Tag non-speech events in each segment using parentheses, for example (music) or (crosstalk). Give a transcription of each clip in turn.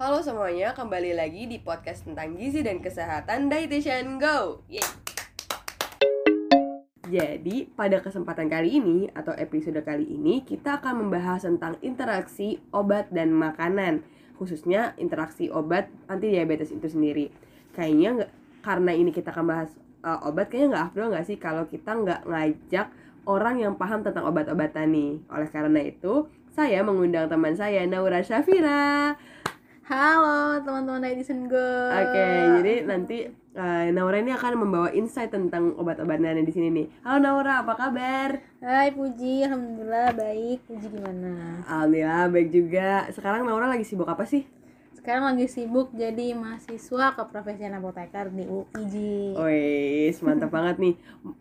Halo semuanya, kembali lagi di podcast tentang gizi dan kesehatan Dietitian Go. Yeay. Jadi, pada kesempatan kali ini atau episode kali ini kita akan membahas tentang interaksi obat dan makanan, khususnya interaksi obat anti diabetes itu sendiri. Kayaknya karena ini kita akan bahas uh, obat, kayaknya nggak afdol nggak sih kalau kita nggak ngajak orang yang paham tentang obat-obatan nih. Oleh karena itu, saya mengundang teman saya Naura Syafira. Halo teman-teman Edison Go. Oke, jadi nanti uh, Naura ini akan membawa insight tentang obat-obatan di sini nih. Halo Naura, apa kabar? Hai Puji, alhamdulillah baik. Puji gimana? Alhamdulillah baik juga. Sekarang Naura lagi sibuk apa sih? Sekarang lagi sibuk jadi mahasiswa keprofesian apoteker di UIJ. Wih, mantap (laughs) banget nih.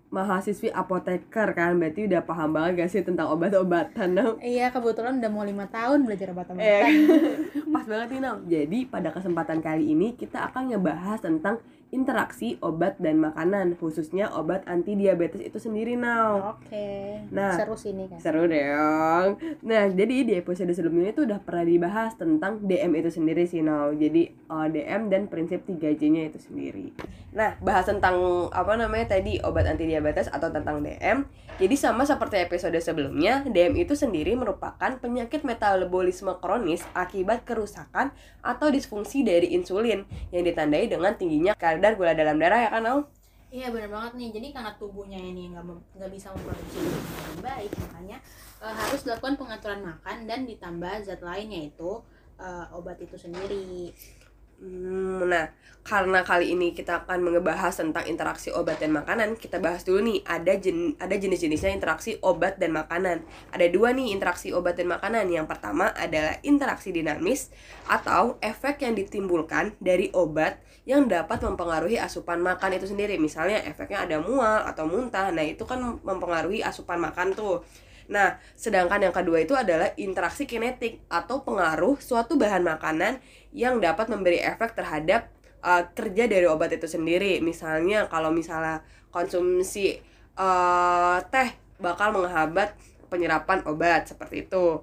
Mahasiswi apoteker kan, berarti udah paham banget gak sih tentang obat-obatan, Nau? Iya, kebetulan udah mau lima tahun belajar obat-obatan. Eh, (laughs) pas banget nih, Nau. Jadi, pada kesempatan kali ini kita akan ngebahas tentang interaksi obat dan makanan, khususnya obat anti diabetes itu sendiri, Nau. Oke. Nah, seru sih ini kan. Seru dong. Nah, jadi di episode sebelumnya itu udah pernah dibahas tentang DM itu sendiri sih, Nau. Jadi uh, DM dan prinsip 3J-nya itu sendiri. Nah, bahas tentang apa namanya tadi obat anti diabetes atau tentang DM. Jadi sama seperti episode sebelumnya, DM itu sendiri merupakan penyakit metabolisme kronis akibat kerusakan atau disfungsi dari insulin yang ditandai dengan tingginya kadar gula dalam darah ya kan, Nau? Iya benar banget nih. Jadi karena tubuhnya ini nggak nggak bisa memproduksi dengan baik, makanya eh, harus dilakukan pengaturan makan dan ditambah zat lain yaitu eh, obat itu sendiri. Hmm, nah, karena kali ini kita akan ngebahas tentang interaksi obat dan makanan, kita bahas dulu nih ada jen ada jenis-jenisnya interaksi obat dan makanan. Ada dua nih interaksi obat dan makanan. Yang pertama adalah interaksi dinamis atau efek yang ditimbulkan dari obat yang dapat mempengaruhi asupan makan itu sendiri. Misalnya efeknya ada mual atau muntah. Nah, itu kan mempengaruhi asupan makan tuh. Nah, sedangkan yang kedua itu adalah interaksi kinetik atau pengaruh suatu bahan makanan yang dapat memberi efek terhadap uh, kerja dari obat itu sendiri. Misalnya kalau misalnya konsumsi uh, teh bakal menghambat penyerapan obat seperti itu.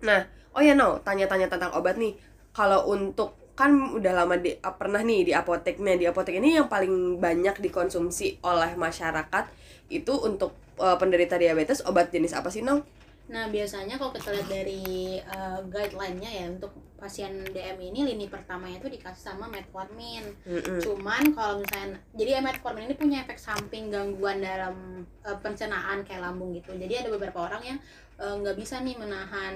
Nah, oh ya no, tanya-tanya tentang obat nih. Kalau untuk kan udah lama di uh, pernah nih di apoteknya di apotek ini yang paling banyak dikonsumsi oleh masyarakat itu untuk uh, penderita diabetes obat jenis apa sih Nong? Nah, biasanya kalau kita lihat dari uh, guideline-nya ya untuk pasien DM ini lini pertamanya itu dikasih sama metformin. Mm-mm. Cuman kalau misalnya jadi metformin ini punya efek samping gangguan dalam uh, pencernaan kayak lambung gitu. Jadi ada beberapa orang yang uh, nggak bisa nih menahan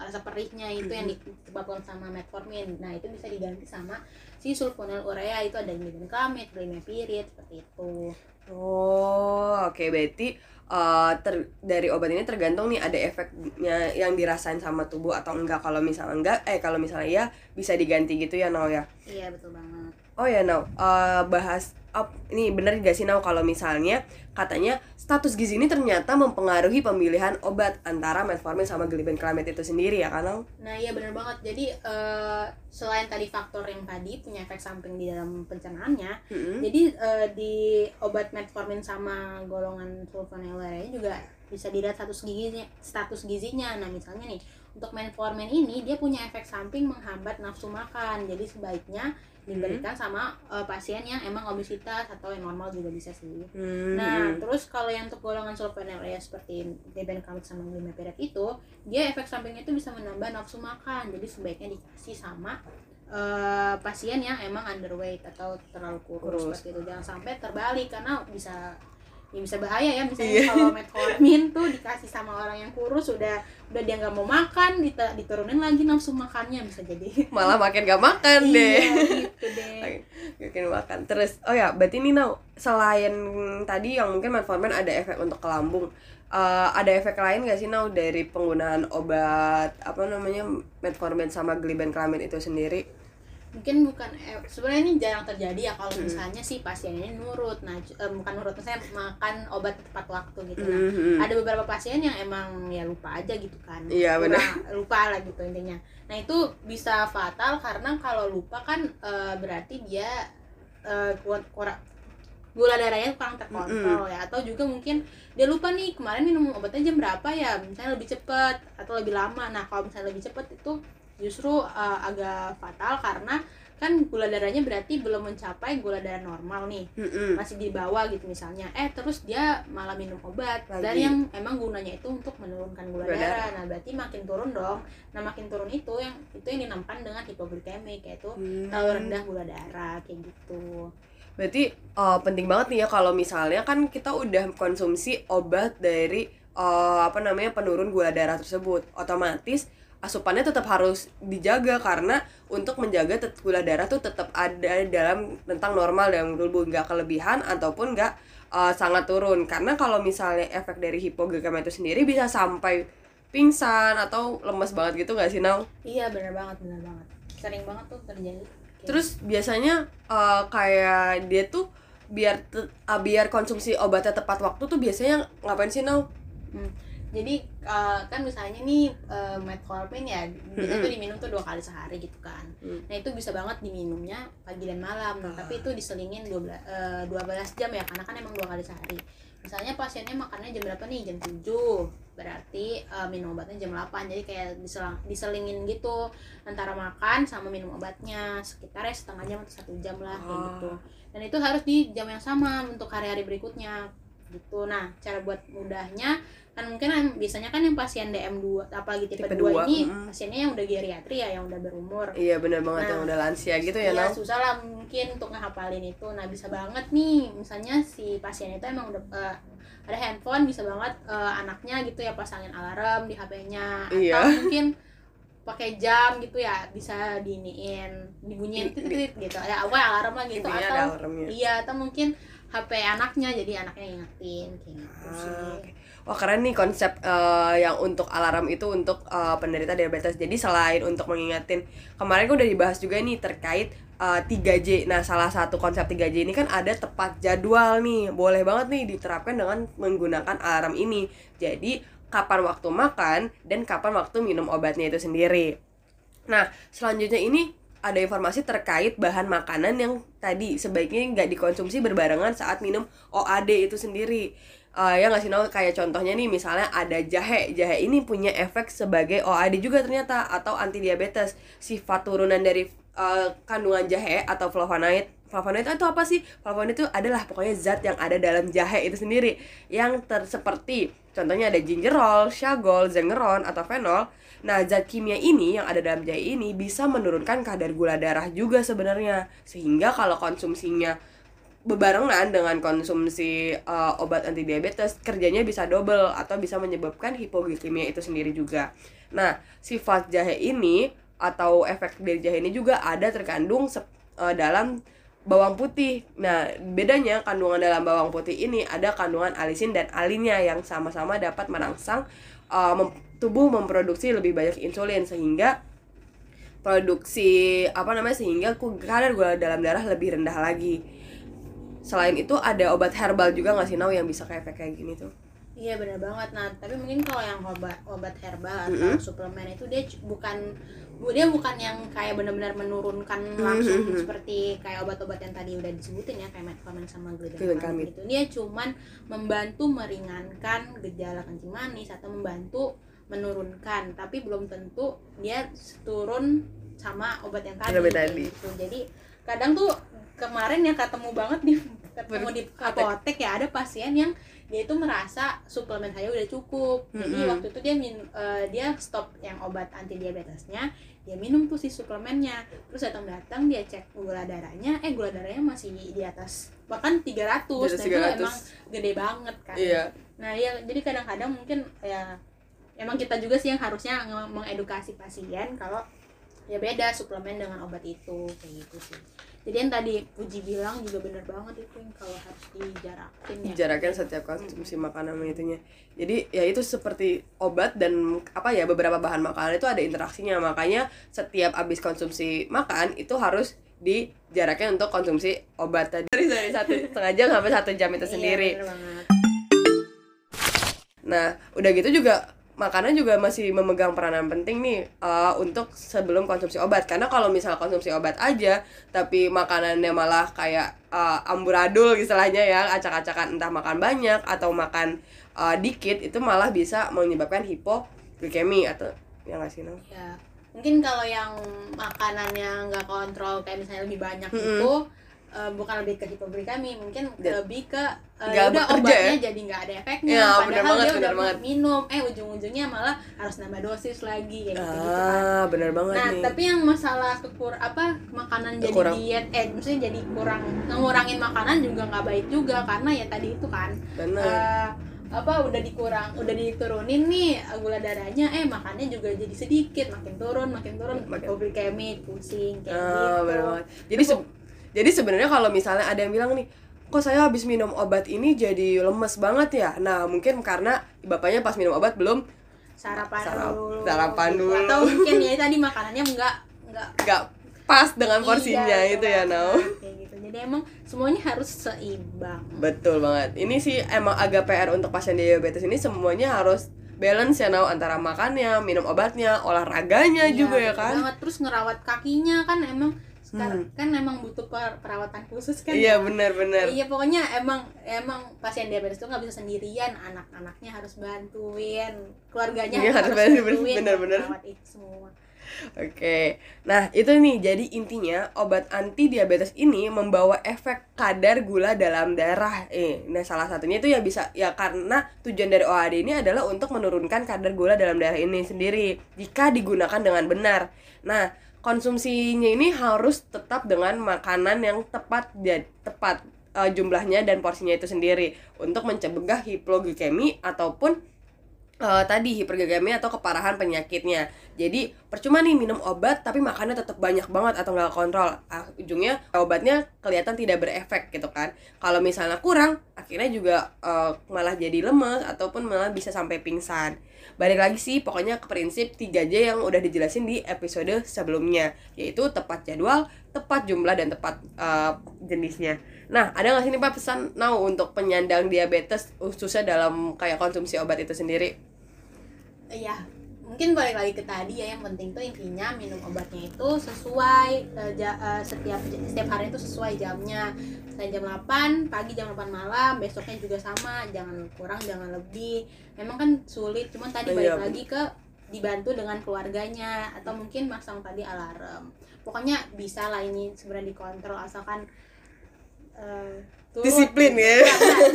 rasa perihnya itu yang disebabkan sama metformin. Nah, itu bisa diganti sama si sulfonylurea itu ada glibenclamid, glimepirid seperti itu. Oh, oke berarti uh, ter- dari obat ini tergantung nih ada efeknya yang dirasain sama tubuh atau enggak. Kalau misalnya enggak, eh kalau misalnya ya bisa diganti gitu ya Nau ya. Iya, betul banget. Oh ya Nau, uh, bahas up ini bener gak sih Nau kalau misalnya katanya status gizi ini ternyata mempengaruhi pemilihan obat antara metformin sama glibenclamid itu sendiri ya kan Nau? Nah iya bener banget. Jadi eh, selain tadi faktor yang tadi punya efek samping di dalam pencernaannya, Mm-mm. jadi eh, di obat metformin sama golongan sulfonylurea juga bisa dilihat status gizinya. Status gizinya. Nah misalnya nih untuk metformin ini dia punya efek samping menghambat nafsu makan. Jadi sebaiknya diberikan sama eh, pasien yang emang obesitas atau yang normal juga bisa sih. Hmm, Nah, hmm. terus kalau yang untuk golongan sulfonylurea seperti glibenclamid sama glimepirid itu, dia efek sampingnya itu bisa menambah nafsu makan. Jadi sebaiknya dikasih sama eh, pasien yang emang underweight atau terlalu kurus, Kurus. seperti itu. Jangan sampai terbalik karena bisa ya bisa bahaya ya misalnya Iya. kalau metformin tuh dikasih sama orang yang kurus udah udah dia nggak mau makan diturunin lagi nafsu makannya bisa jadi malah makin gak makan deh. iya gitu deh (laughs) Bikin makan terus. Oh ya, berarti nih Nau, selain tadi yang mungkin metformin ada efek untuk ke lambung, eh, ada efek lain gak sih Nau dari penggunaan obat apa namanya metformin sama glibenclamid itu sendiri? Mungkin bukan eh, sebenarnya ini jarang terjadi ya kalau Hmm. misalnya si pasien ini nurut nah eh, bukan nurut misalnya makan obat tepat waktu gitu nah. Mhm. ada beberapa pasien yang emang ya lupa aja gitu kan. Iya, benar. Kurang- lupa lah gitu intinya. Nah itu bisa fatal karena kalau lupa kan eh, berarti dia eh, kurang gula darahnya kurang terkontrol ya. Atau juga mungkin dia lupa nih kemarin minum obatnya jam berapa ya? Misalnya lebih cepat atau lebih lama. Nah kalau misalnya lebih cepat itu justru uh, agak fatal karena kan gula darahnya berarti belum mencapai gula darah normal nih. Mm-mm. masih di bawah gitu misalnya. Eh terus dia malah minum obat. Lagi. dan yang emang gunanya itu untuk menurunkan gula, Gula darah. nah berarti makin turun dong. Nah makin turun itu yang itu yang dinamakan dengan hipoglikemik yaitu terlalu rendah gula darah kayak gitu. Berarti uh, penting banget nih ya kalau misalnya kan kita udah konsumsi obat dari uh, apa namanya penurun gula darah tersebut, otomatis asupannya tetap harus dijaga karena untuk menjaga gula darah tuh tetap ada dalam rentang normal dalam tubuh nggak kelebihan ataupun nggak uh, sangat turun karena kalau misalnya efek dari hipoglikemia itu sendiri bisa sampai pingsan atau lemes banget gitu nggak sih Nau? iya benar banget benar banget sering banget tuh terjadi Kayak Terus biasanya eh, kayak dia tuh biar ah, biar konsumsi obatnya tepat waktu tuh biasanya ngapain sih Nau? Hmm. Jadi uh, kan misalnya nih uh, metformin ya biasanya tuh diminum tuh dua kali sehari gitu kan. Hmm. Nah itu bisa banget diminumnya pagi dan malam. Nah, Ah. tapi itu diselingin 12 eh, 12 jam ya karena kan emang dua kali sehari. Misalnya pasiennya makannya jam berapa nih? Jam 7. Berarti uh, minum obatnya jam 8. Jadi kayak diselang, diselingin gitu antara makan sama minum obatnya sekitar ya setengah jam atau satu jam lah kayak Ah. gitu. Dan itu harus di jam yang sama untuk hari-hari berikutnya gitu. Nah, cara buat mudahnya kan mungkin kan biasanya kan yang pasien DM2 apalagi tipe, Tipe 2 dua, ini mm. pasiennya yang udah geriatri ya yang udah berumur Iya bener banget Nah, yang udah lansia gitu ya Iya, Nau? susah lah mungkin untuk ngehafalin itu nah bisa banget nih misalnya si pasien itu emang udah eh, ada handphone bisa banget eh, anaknya gitu ya pasangin alarm di HP-nya Iya. atau mungkin pakai jam gitu ya bisa diniin dibunyiin Di- titit gitu ya apa alarm lah gitu atau ada iya atau mungkin HP anaknya jadi anaknya ingetin kayak gitu Ah, sih oke. Wah keren nih konsep eh, yang untuk alarm itu untuk eh, penderita diabetes. Jadi selain untuk mengingatin, kemarin gue udah dibahas juga nih terkait eh, 3J. Nah salah satu konsep 3J ini kan ada tepat jadwal nih. Boleh banget nih diterapkan dengan menggunakan alarm ini. Jadi kapan waktu makan dan kapan waktu minum obatnya itu sendiri. Nah selanjutnya ini ada informasi terkait bahan makanan yang tadi sebaiknya nggak dikonsumsi berbarengan saat minum OAD itu sendiri. Eh, ya nggak sih kayak contohnya nih misalnya ada jahe. Jahe ini punya efek sebagai OAD juga ternyata atau anti diabetes. Sifat turunan dari eh, kandungan jahe atau flavonoid flavonoid itu apa sih flavonoid itu adalah pokoknya zat yang ada dalam jahe itu sendiri yang ter seperti contohnya ada gingerol, shagol, zengeron atau fenol Nah, zat kimia ini yang ada dalam jahe ini bisa menurunkan kadar gula darah juga sebenarnya. Sehingga kalau konsumsinya bebarengan dengan konsumsi uh, obat anti diabetes, kerjanya bisa double atau bisa menyebabkan hipoglikemia itu sendiri juga. Nah, sifat jahe ini atau efek dari jahe ini juga ada terkandung uh, dalam bawang putih. Nah, bedanya kandungan dalam bawang putih ini ada kandungan alisin dan alinnya yang sama-sama dapat merangsang uh, mem- tubuh memproduksi lebih banyak insulin sehingga produksi apa namanya sehingga kadar gula dalam darah lebih rendah lagi. Selain itu ada obat herbal juga nggak sih Nau yang bisa kayak efek kayak gini tuh? Iya benar banget. Nah, tapi mungkin kalau yang obat obat herbal atau suplemen itu dia bukan bu- dia bukan yang kayak benar-benar menurunkan langsung Mhm. seperti kayak obat-obat yang tadi udah disebutin ya kayak metformin sama Glutamate. glutamate gitu. Dia cuman membantu meringankan gejala kencing manis atau membantu menurunkan, tapi belum tentu dia turun sama obat yang tadi. Obat tadi. gitu. Jadi kadang tuh kemarin ya ketemu banget di ketemu di apotek ya ada pasien yang dia itu merasa suplemen saya udah cukup jadi Mm-mm. waktu itu dia min eh, dia stop yang obat anti diabetesnya dia minum tuh si suplemennya terus datang datang dia cek gula darahnya eh gula darahnya masih di atas bahkan 300 Di atas dan itu 300. emang gede banget kan Iya. nah ya jadi kadang-kadang mungkin ya emang kita juga sih yang harusnya nge- mengedukasi pasien kalau ya beda suplemen dengan obat itu kayak gitu sih jadi yang tadi Puji bilang juga bener banget itu yang kalau harus dijarakin ya Dijarakan setiap konsumsi makanan itunya. Jadi ya itu seperti obat dan apa ya beberapa bahan makanan itu ada interaksinya. Makanya setiap habis konsumsi makan itu harus dijarakin untuk konsumsi obat tadi (laughs) dari dari satu setengah jam sampai satu jam itu Iya, sendiri. banget. Nah, udah gitu juga makanan juga masih memegang peranan penting nih uh, untuk sebelum konsumsi obat. Karena kalau misal konsumsi obat aja, tapi makanannya malah kayak uh, amburadul istilahnya ya, acak-acakan entah makan banyak atau makan uh, dikit, itu malah bisa menyebabkan hipoglikemi atau ya nggak sih Nang? ya mungkin kalau yang makanannya nggak kontrol kayak misalnya lebih banyak Mm-mm. itu eh, bukan lebih ke hipoglikemi mungkin Ya. lebih ke eh, Nggak udah obatnya jadi nggak ada efeknya. Ya, bener padahal banget, dia bener udah banget. minum eh ujung-ujungnya malah harus nambah dosis lagi kayak gitu, gitu kan ah bener banget Nah, nih. tapi yang masalah kekur apa makanan jadi diet eh maksudnya jadi kurang ngurangin makanan juga nggak baik juga karena ya tadi itu kan bener. eh, apa udah dikurang udah diturunin nih gula darahnya eh makannya juga jadi sedikit makin turun makin turun Makin- hipoglikemik pusing kayak Ah, gitu. bener banget. Jadi jadi sebenarnya kalau misalnya ada yang bilang nih, kok saya habis minum obat ini jadi lemes banget ya. Nah, mungkin karena bapaknya pas minum obat belum sarapan Sarap- dulu sarapan dulu. atau mungkin ya tadi makanannya enggak enggak nggak pas dengan porsinya Iya, itu ya, Nau. kayak gitu jadi emang semuanya harus seimbang Betul banget. Ini sih emang agak PR untuk pasien diabetes ini semuanya harus balance ya Nau antara makannya, minum obatnya, olahraganya Iya, juga ya kan. banget. terus ngerawat kakinya kan emang sekarang Hmm. kan emang butuh per- perawatan khusus kan Iya benar-benar. Iya pokoknya emang emang pasien diabetes itu nggak bisa sendirian anak-anaknya harus bantuin keluarganya Iya, harus bantuin, merawat itu semua Oke, nah itu nih jadi intinya obat anti diabetes ini membawa efek kadar gula dalam darah. Eh, nah salah satunya itu ya bisa ya karena tujuan dari OAD ini adalah untuk menurunkan kadar gula dalam darah ini sendiri jika digunakan dengan benar. Nah konsumsinya ini harus tetap dengan makanan yang tepat dan tepat eh, jumlahnya dan porsinya itu sendiri. Untuk mencegah hipoglikemi ataupun eh, tadi hiperglikemi atau keparahan penyakitnya. Jadi percuma nih minum obat tapi makannya tetap banyak banget atau nggak kontrol. Ah, ujungnya obatnya kelihatan tidak berefek gitu kan. Kalau misalnya kurang, akhirnya juga eh, malah jadi lemes ataupun malah bisa sampai pingsan. Balik lagi sih pokoknya ke prinsip 3J yang udah dijelasin di episode sebelumnya, yaitu tepat jadwal, tepat jumlah dan tepat eh, jenisnya. Nah, ada nggak sih nih Pak pesan now untuk penyandang diabetes khususnya dalam kayak konsumsi obat itu sendiri? Iya mungkin balik lagi ke tadi ya yang penting tuh intinya minum obatnya itu sesuai eh, ja- eh, setiap setiap hari itu sesuai jamnya. Misalnya jam 8 pagi jam 8 malam besoknya juga sama jangan kurang jangan lebih. Memang kan sulit cuman tadi Iya, balik lagi ke dibantu dengan keluarganya atau mungkin masang tadi alarm. Pokoknya bisa lah ini sebenarnya dikontrol asalkan eh, turut Disiplin ya.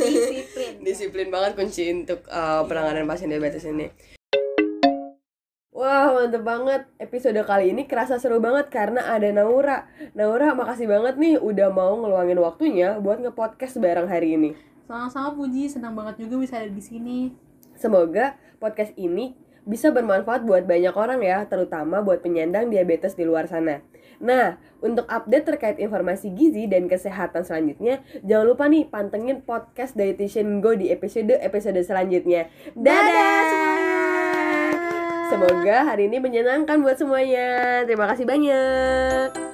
Disiplin (laughs) Disiplin banget kunci untuk uh, penanganan pasien diabetes ini. Wah, mantep banget. Episode kali ini kerasa seru banget karena ada Naura. Naura, makasih banget nih udah mau ngeluangin waktunya buat nge-podcast bareng hari ini. sama-sama Puji senang banget juga bisa ada di sini Semoga podcast ini bisa bermanfaat buat banyak orang ya, terutama buat penyandang diabetes di luar sana. Nah, untuk update terkait informasi gizi dan kesehatan selanjutnya, jangan lupa nih pantengin podcast Dietitian Go di episode-episode selanjutnya. Dadah! Semoga hari ini menyenangkan buat semuanya. Terima kasih banyak.